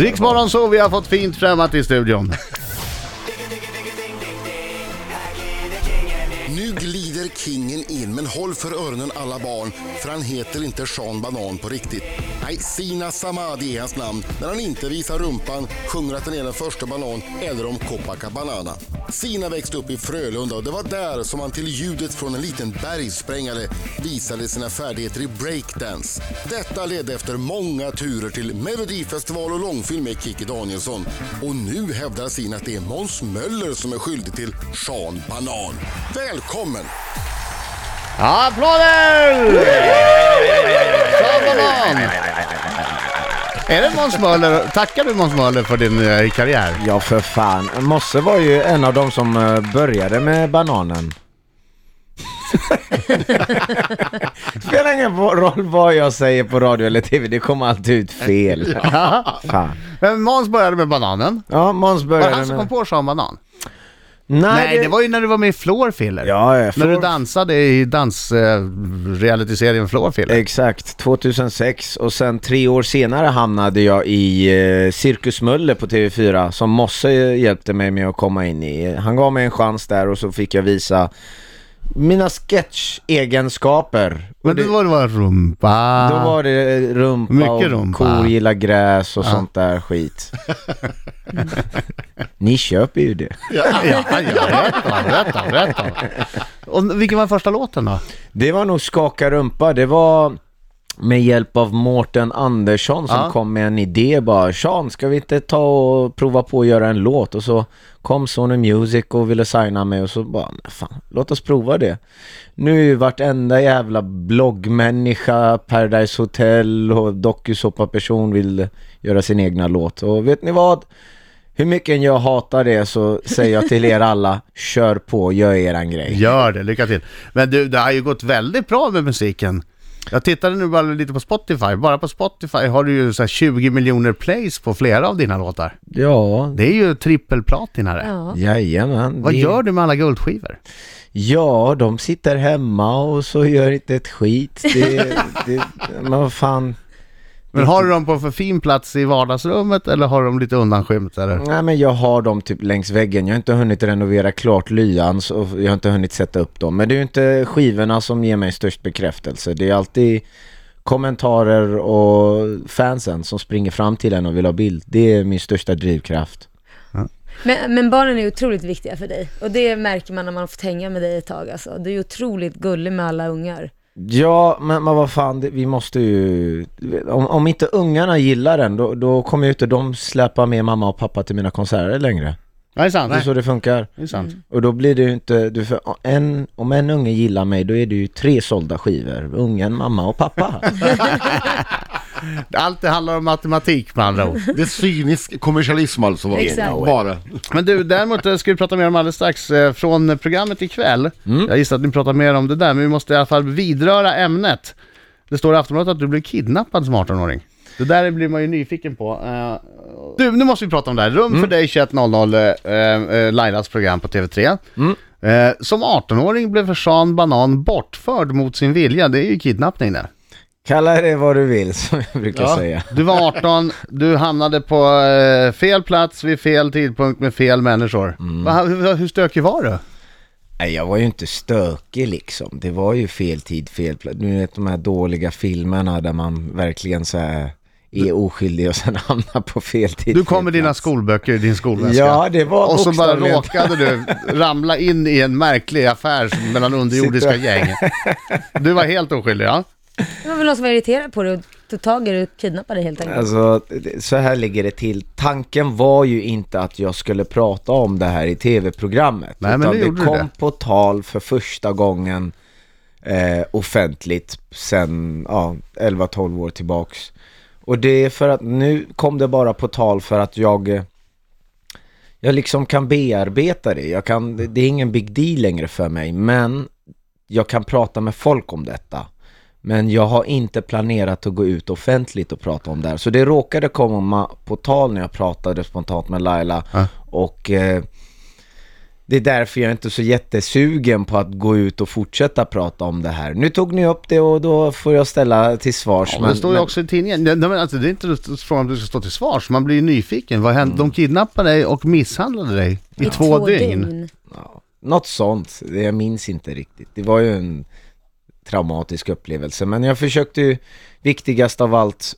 Riksmorgon så vi har fått fint främmat i studion. Glider kingen in, men håll för öronen alla barn, för han heter inte Sean Banan på riktigt. Nej, Sina Samadi är hans namn. När han inte visar rumpan, sjunger att han är den första banan eller om Copacabana. Sina växte upp i Frölunda och det var där som han till ljudet från en liten bergsprängare visade sina färdigheter i breakdance. Detta ledde efter många turer till Melodifestival och långfilm med Kikki Danielsson. Och nu hävdar Sina att det är Måns Möller som är skyldig till Sean Banan. Välkommen! Applåder! Banan! Är det Måns Möller? Tackar du Måns Möller för din eh, karriär? Ja för fan, Mosse var ju en av de som eh, började med bananen. Spelar ingen roll vad jag säger på radio eller tv, det kommer alltid ut fel. Fan. Men Måns började med bananen. Ja, Måns Var det började han som kom med... på Sean Banan? Nej, Nej, det var ju när du var med i Floorfiller. Ja, ja, När du Floor- dansade i dansrealityserien Floorfiller. Exakt, 2006 och sen tre år senare hamnade jag i eh, Cirkus Möller på TV4 som Mosse hjälpte mig med att komma in i. Han gav mig en chans där och så fick jag visa mina sketch-egenskaper. Men det var, det var rumpa. Då var det rumpa Mycket och rumpa. kor gillar gräs och sånt där skit. Ni köper ju det. Ja, ja, ja, berätta, berätta, berätta. Och vilken var första låten då? Det var nog Skaka rumpa. Det var med hjälp av Mårten Andersson som Ja. kom med en idé bara. Sean, ska vi inte ta och prova på att göra en låt? Och så kom Sony Music och ville signa mig och så bara, "Men fan, låt oss prova det. Nu är ju vartenda jävla bloggmänniska, Paradise Hotel och dokusåpa-person vill göra sin egna låt. Och vet ni vad? Hur mycket jag hatar det så säger jag till er alla, kör på, gör eran grej. Gör det, lycka till. Men du, det har ju gått väldigt bra med musiken. Jag tittade nu bara lite på Spotify. Bara på Spotify har du ju så här 20 miljoner plays på flera av dina låtar. Ja, Det är ju trippelplatinare. Ja. Jajamän. Vad det- gör du med alla guldskivor? Ja, de sitter hemma och så gör inte ett skit. Det, det, men vad fan. Men har du dem på för fin plats i vardagsrummet eller har du dem lite undanskymt eller? Nej men jag har dem typ längs väggen. Jag har inte hunnit renovera klart lyan så jag har inte hunnit sätta upp dem. Men det är ju inte skivorna som ger mig störst bekräftelse. Det är alltid kommentarer och fansen som springer fram till en och vill ha bild. Det är min största drivkraft. Men, men barnen är otroligt viktiga för dig. Och det märker man när man har fått hänga med dig ett tag. Alltså. Du är otroligt gullig med alla ungar. Ja, men, men vad fan, det, vi måste ju... Om, om inte ungarna gillar den, då, då kommer ju inte de släppa med mamma och pappa till mina konserter längre. Ja, det är sant. Det är så det funkar. Det är sant. Och då blir det ju inte, du, för en, om en unge gillar mig då är det ju tre sålda skivor. Ungen, mamma och pappa. Allt det handlar om matematik med andra ord. Det är cynisk kommersialism alltså. Exakt. Bara. Men du, däremot eh, ska vi prata mer om alldeles strax eh, från programmet ikväll. Jag gissar att ni pratar mer om det där, men vi måste i alla fall vidröra ämnet. Det står i Aftonbladet att du blev kidnappad som 18-åring. Det där blir man ju nyfiken på. Eh, Du, nu måste vi prata om det här. Rum för dig 21.00, eh, eh, Lailas program på TV3. Eh, som 18-åring blev Sean Banan bortförd mot sin vilja. Det är ju kidnappning det. Kalla det vad du vill som jag brukar säga. Du var 18, du hamnade på eh, fel plats vid fel tidpunkt med fel människor. Va, hur, hur stökig var du? Nej, jag var ju inte stökig liksom. Det var ju fel tid, fel plats. Du vet de här dåliga filmerna där man verkligen så här är oskyldig och sen hamnar på fel tid. Du kom med dina skolböcker i din skolväska. Ja, det var Och så bara råkade du ramla in i en märklig affär mellan underjordiska gäng. Du var helt oskyldig, ja? Det var väl någon som var irriterad på dig och tog tag i dig och kidnappade dig helt enkelt. Alltså, det- så här ligger det till. Tanken var ju inte att jag skulle prata om det här i tv-programmet. Nej, men utan det du kom det. på tal för första gången eh, offentligt sen ja, 11-12 år tillbaks. Och det är för att nu kom det bara på tal för att jag eh, jag liksom kan bearbeta det. Jag kan, det- det är ingen big deal längre för mig, men jag kan prata med folk om detta. Men jag har inte planerat att gå ut offentligt och prata om det här. Så det råkade komma på tal när jag pratade spontant med Laila. Ja. Och eh, det är därför jag inte är så jättesugen på att gå ut och fortsätta prata om det här. Nu tog ni upp det och då får jag ställa till svars. Ja, men det står ju också i tidningen. Nej, men alltså, det är inte frågan om du ska stå till svars. Man blir ju nyfiken. Vad hände? De kidnappade dig och misshandlade dig i, två, dygn. Ja, något sånt, Det- jag minns inte riktigt. Det var ju en traumatisk upplevelse. Men jag försökte ju, viktigast av allt,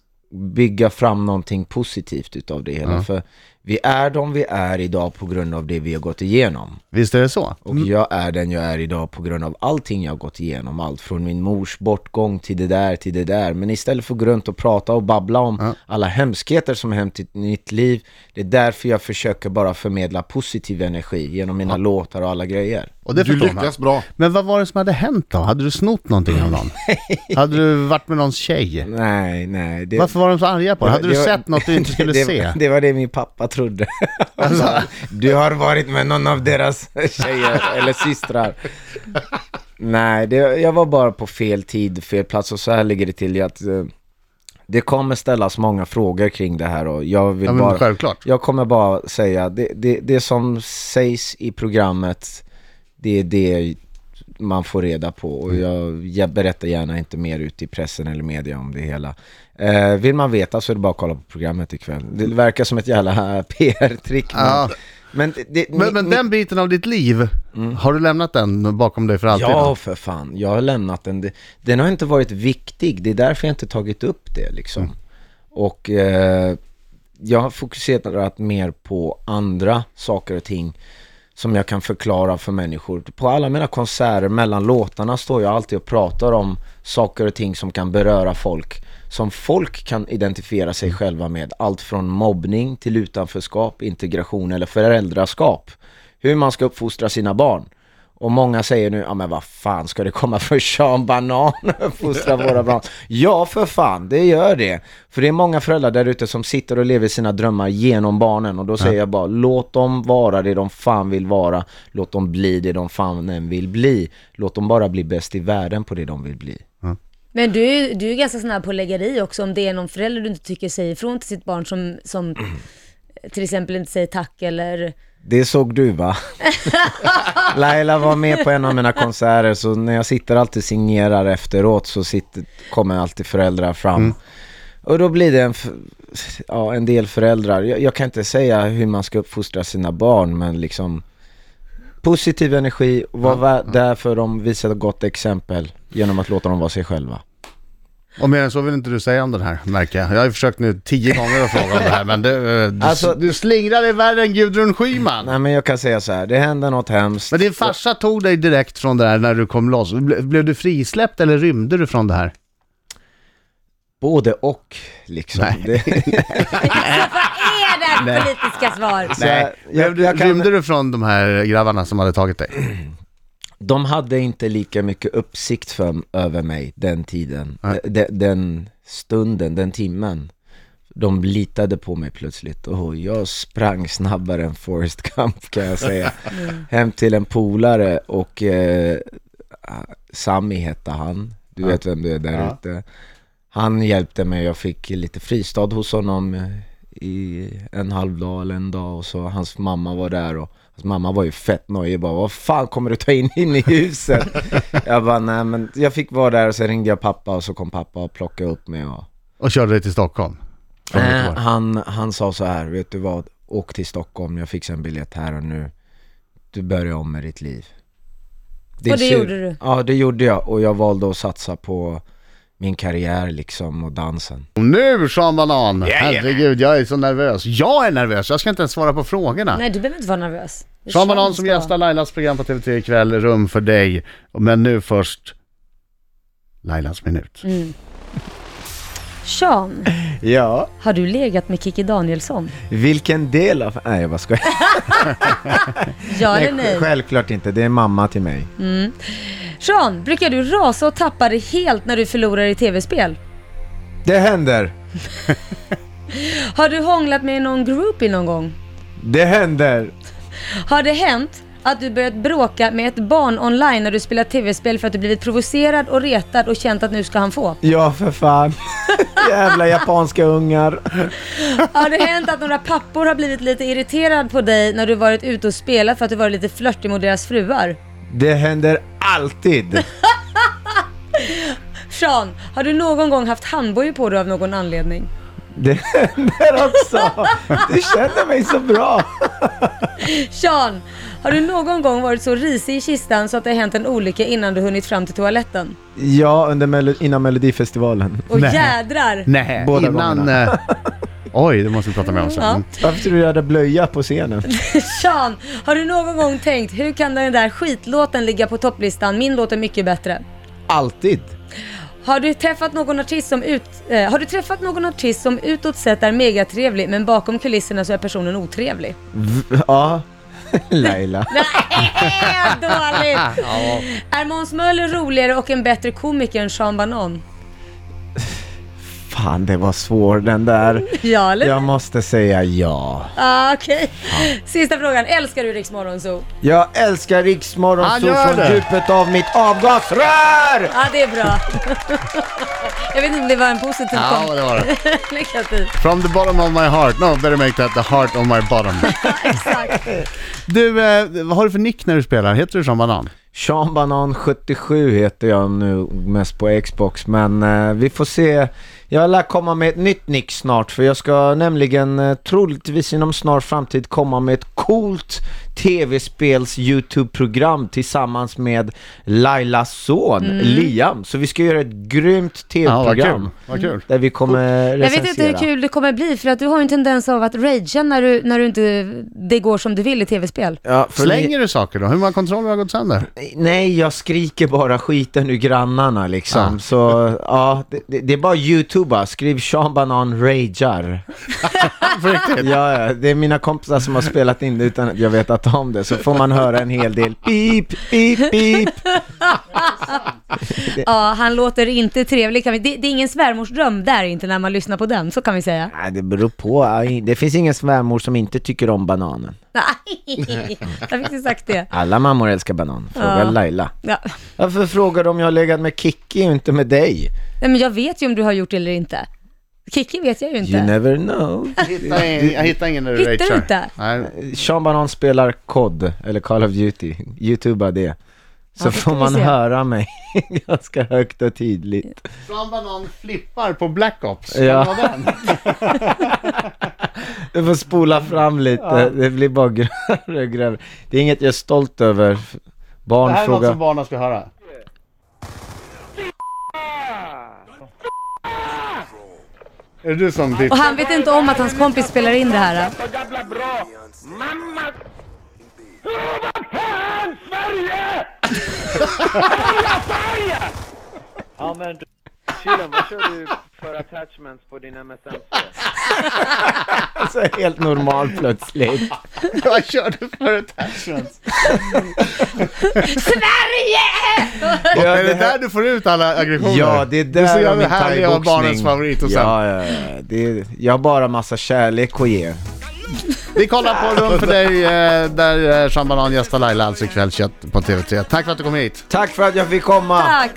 bygga fram någonting positivt utav det hela. Ja. För vi är de vi är idag på grund av det vi har gått igenom. Visst är det så? Och jag är den jag är idag på grund av allting jag har gått igenom. Allt från min mors bortgång till det där, till det där. Men istället för att gå runt och prata och babbla om Ja. alla hemskheter som hänt i mitt liv. Det är därför jag försöker bara förmedla positiv energi genom mina låtar och alla grejer. Och det Du förstår man. lyckas bra. Men vad var det som hade hänt då? Hade du snott någonting av någon? hade du varit med någons tjej? Nej, nej. Det, Varför var de så arga på dig? Hade du var- sett något du inte skulle det, se? Det var det min pappa trodde. Sa, du har varit med någon av deras tjejer eller systrar. Nej, det, jag var bara på fel tid, fel plats och så här ligger det till att eh, det kommer ställas många frågor kring det här och jag vill Ja, men bara självklart. jag kommer bara säga, det, det, det som sägs i programmet, det är det man får reda på och jag, jag berättar gärna inte mer ut i pressen eller media om det hela. Eh, vill man veta så är det bara att kolla på programmet ikväll. Det verkar som ett jävla PR-trick. men- Ja. Men, det, Men, men mi- den biten av ditt liv, har du lämnat den bakom dig för alltid? Ja, då? för fan. Jag har lämnat den. Den har inte varit viktig. Det är därför jag inte tagit upp det liksom. Och eh, jag har fokuserat mer på andra saker och ting som jag kan förklara för människor. På alla mina konserter, mellan låtarna, står jag alltid och pratar om saker och ting som kan beröra folk. Som folk kan identifiera sig själva med. Allt från mobbning till utanförskap, integration eller föräldraskap. Hur man ska uppfostra sina barn. Och många säger nu, ja men vad fan ska det komma för Sean Banan uppfostra våra barn? Ja för fan, det gör det. För det är många föräldrar där ute som sitter och lever sina drömmar genom barnen och då säger jag bara, låt dem vara det de fan vill vara. Låt dem bli det de fan än vill bli. Låt dem bara bli bäst i världen på det de vill bli. Men du, är- du är ganska snabb på att lägga dig också om det är någon förälder du inte tycker säger ifrån till sitt barn som, som till exempel inte säger tack eller... Det såg du va? Laila var med på en av mina konserter så när jag sitter alltid signerar efteråt så sitter, kommer alltid föräldrar fram. Och då blir det en, ja, en del föräldrar, jag, jag kan inte säga hur man ska uppfostra sina barn men liksom positiv energi, var vä- där för dem, visa ett gott exempel genom att låta dem vara sig själva. Och mer än så vill inte du säga om den här, märker jag. Jag har ju försökt nu tio gånger att fråga om det här, men det, du, Alltså- du slingrar dig värre än Gudrun Schyman. Nej men jag kan säga så här, det hände något hemskt. Men din farsa tog dig direkt från det där när du kom loss. Ble, blev du frisläppt eller rymde du från det här? Både och liksom. Nej. Det, Vad är det här politiska svar? Så jag- jag- jag kan- Rymde du från de här grabbarna som hade tagit dig? De hade inte lika mycket uppsikt för, över mig den tiden, Nej. de, den stunden, den timmen. De litade på mig plötsligt och jag sprang snabbare än Forrest Gump kan jag säga. Hem till en polare och eh, Sami hette han, du Ja. vet vem du är där Ja. ute. Han hjälpte mig, jag fick lite fristad hos honom i en halv dag eller en dag och så hans mamma var där och mamma var ju fett nojig bara Vad fan kommer du ta in in i huset? jag bara nej men jag fick vara där och sen ringde jag pappa och så kom pappa och plockade upp mig och Och körde dig till Stockholm? Göteborg. han, han sa så här, vet du vad? Åk till Stockholm, jag fixar en biljett här och nu. Du börjar om med ditt liv. Din Och det syr- gjorde du? Ja, det gjorde jag och jag valde att satsa på min karriär liksom och dansen. Och nu Sean Banan! Herregud, jag är så nervös. Jag är nervös, jag ska inte ens svara på frågorna. Nej, du behöver inte vara nervös. Banan som gästar Lailas program på TV3 ikväll, Rum för dig. Men nu först Lailas minut. Mm. Sean, Ja. har du legat med Kikki Danielsson? Vilken del av... Nej jag bara skojar. Ja eller nej? Självklart inte, det är mamma till mig. Sean, brukar du rasa och tappa det helt när du förlorar i tv-spel? Det händer. Har du hånglat med någon groupie någon gång? Det händer. Har det hänt att du börjat bråka med ett barn online när du spelar tv-spel för att du blivit provocerad och retad och känt att nu ska han få? Ja, för fan. Jävla japanska ungar. Har det hänt att några pappor har blivit lite irriterad på dig när du varit ute och spelat för att du varit lite flörtig mot deras fruar? Det händer alltid. Sean, har du någon gång haft handbojor på dig av någon anledning? Det händer också. Du känner mig så bra. Sean, har du någon gång varit så risig i kistan så att det har hänt en olycka innan du hunnit fram till toaletten? Ja, under Melo- innan Melodifestivalen. Och Nej. jädrar! Nej, Båda innan... gångerna. eh, oj, det måste vi prata mer om sen. Ja. Mm. Varför tror du jag hade blöja på scenen? Sean, har du någon gång tänkt hur kan den där skitlåten ligga på topplistan? Min låt är mycket bättre. Alltid. Har du träffat någon artist som ut, eh, har du träffat någon artist som utåt sett är megatrevlig men bakom kulisserna så är personen otrevlig? V- ja. Laila. Nej, dåligt! Är Måns Möller roligare och en bättre komiker än Sean Banan? Fan, det var svår den där. Ja eller? Jag måste säga ja. Ah, Okej. Sista frågan. Älskar du Rix Morgonzoo? Jag älskar Riksmorgon Han från det. djupet av mitt avgasrör! Ja, det är bra. Jag vet inte om det var en positiv Ja, kom- det var det. Negativ. From the bottom of my heart. No, better make that the heart of my bottom. Exakt. Du, eh, vad har du för nick när du spelar? Heter du som Banan? Sean Banan 77 heter jag nu mest på Xbox men eh, vi får se. Jag lär komma med ett nytt nick snart för jag ska nämligen eh, troligtvis inom snar framtid komma med ett coolt tv-spels YouTube-program tillsammans med Lailas son Liam. Så vi ska göra ett grymt Ja, tv-program Vad kul. där vi kommer Jag recensera. vet inte hur kul det kommer bli för att du har ju en tendens av att ragea när du, när du inte, det går som du vill i tv-spel. Ja, Slänger du saker då? Hur många kontroller har gått sönder? Nej, jag skriker bara skiten ur grannarna liksom. Ah. Så ja, det, det, det är bara youtuba. Skriv Sean Banan ragear. Ja, ja, det är mina kompisar som har spelat in det utan att jag vetat om det. Så får man höra en hel del pip, pip, pip. Ja, han låter inte trevlig. Kan vi, det, det är ingen svärmorsdröm där inte när man lyssnar på den, så kan vi säga. Nej, det beror på. Det finns ingen svärmor som inte tycker om bananen. Nej, jag fick inte sagt det. Alla mammor älskar banan. Fråga Ja. Laila. Ja. Varför frågar du om jag har legat med Kikki och inte med dig? Nej, men jag vet ju om du har gjort det eller inte. Kiki vet jag ju inte. You never know. Hittar ingen- Jag hittar ingen när du Hittar du inte? Nej. Sean Banan spelar COD, eller Call of Duty. Youtuba det. Så Ja, det får man höra mig ganska högt och tydligt. Sean Banan flippar på Black Ops. Ja. Det? Du får spola fram lite, det blir bara grövre och grövre. Det är inget jag är stolt över. Det Barn här är något frågar... som barnen ska höra. Är det du som Och han vet inte om att hans kompis spelar in det här. jävla bra! Mamma! Vad fan Sverige! Heja Sverige! Ja men du, chillen, vad kör du för attachments på din MSN? Alltså helt normal plötsligt. Vad kör du för attachments? Sverige! Ja, är det det här- där du får ut alla aggressioner? Ja, det är Du är så där och jävla min härlig och barnens favorit och sen. Ja, ja, ja. Det är, jag har bara massa kärlek att ge. Vi kollar på Rum för dig eh, där eh, Sean Banan gästar Laila alltså ikväll 21 på TV3. Tack för att du kom hit. Tack för att jag fick komma. Tack!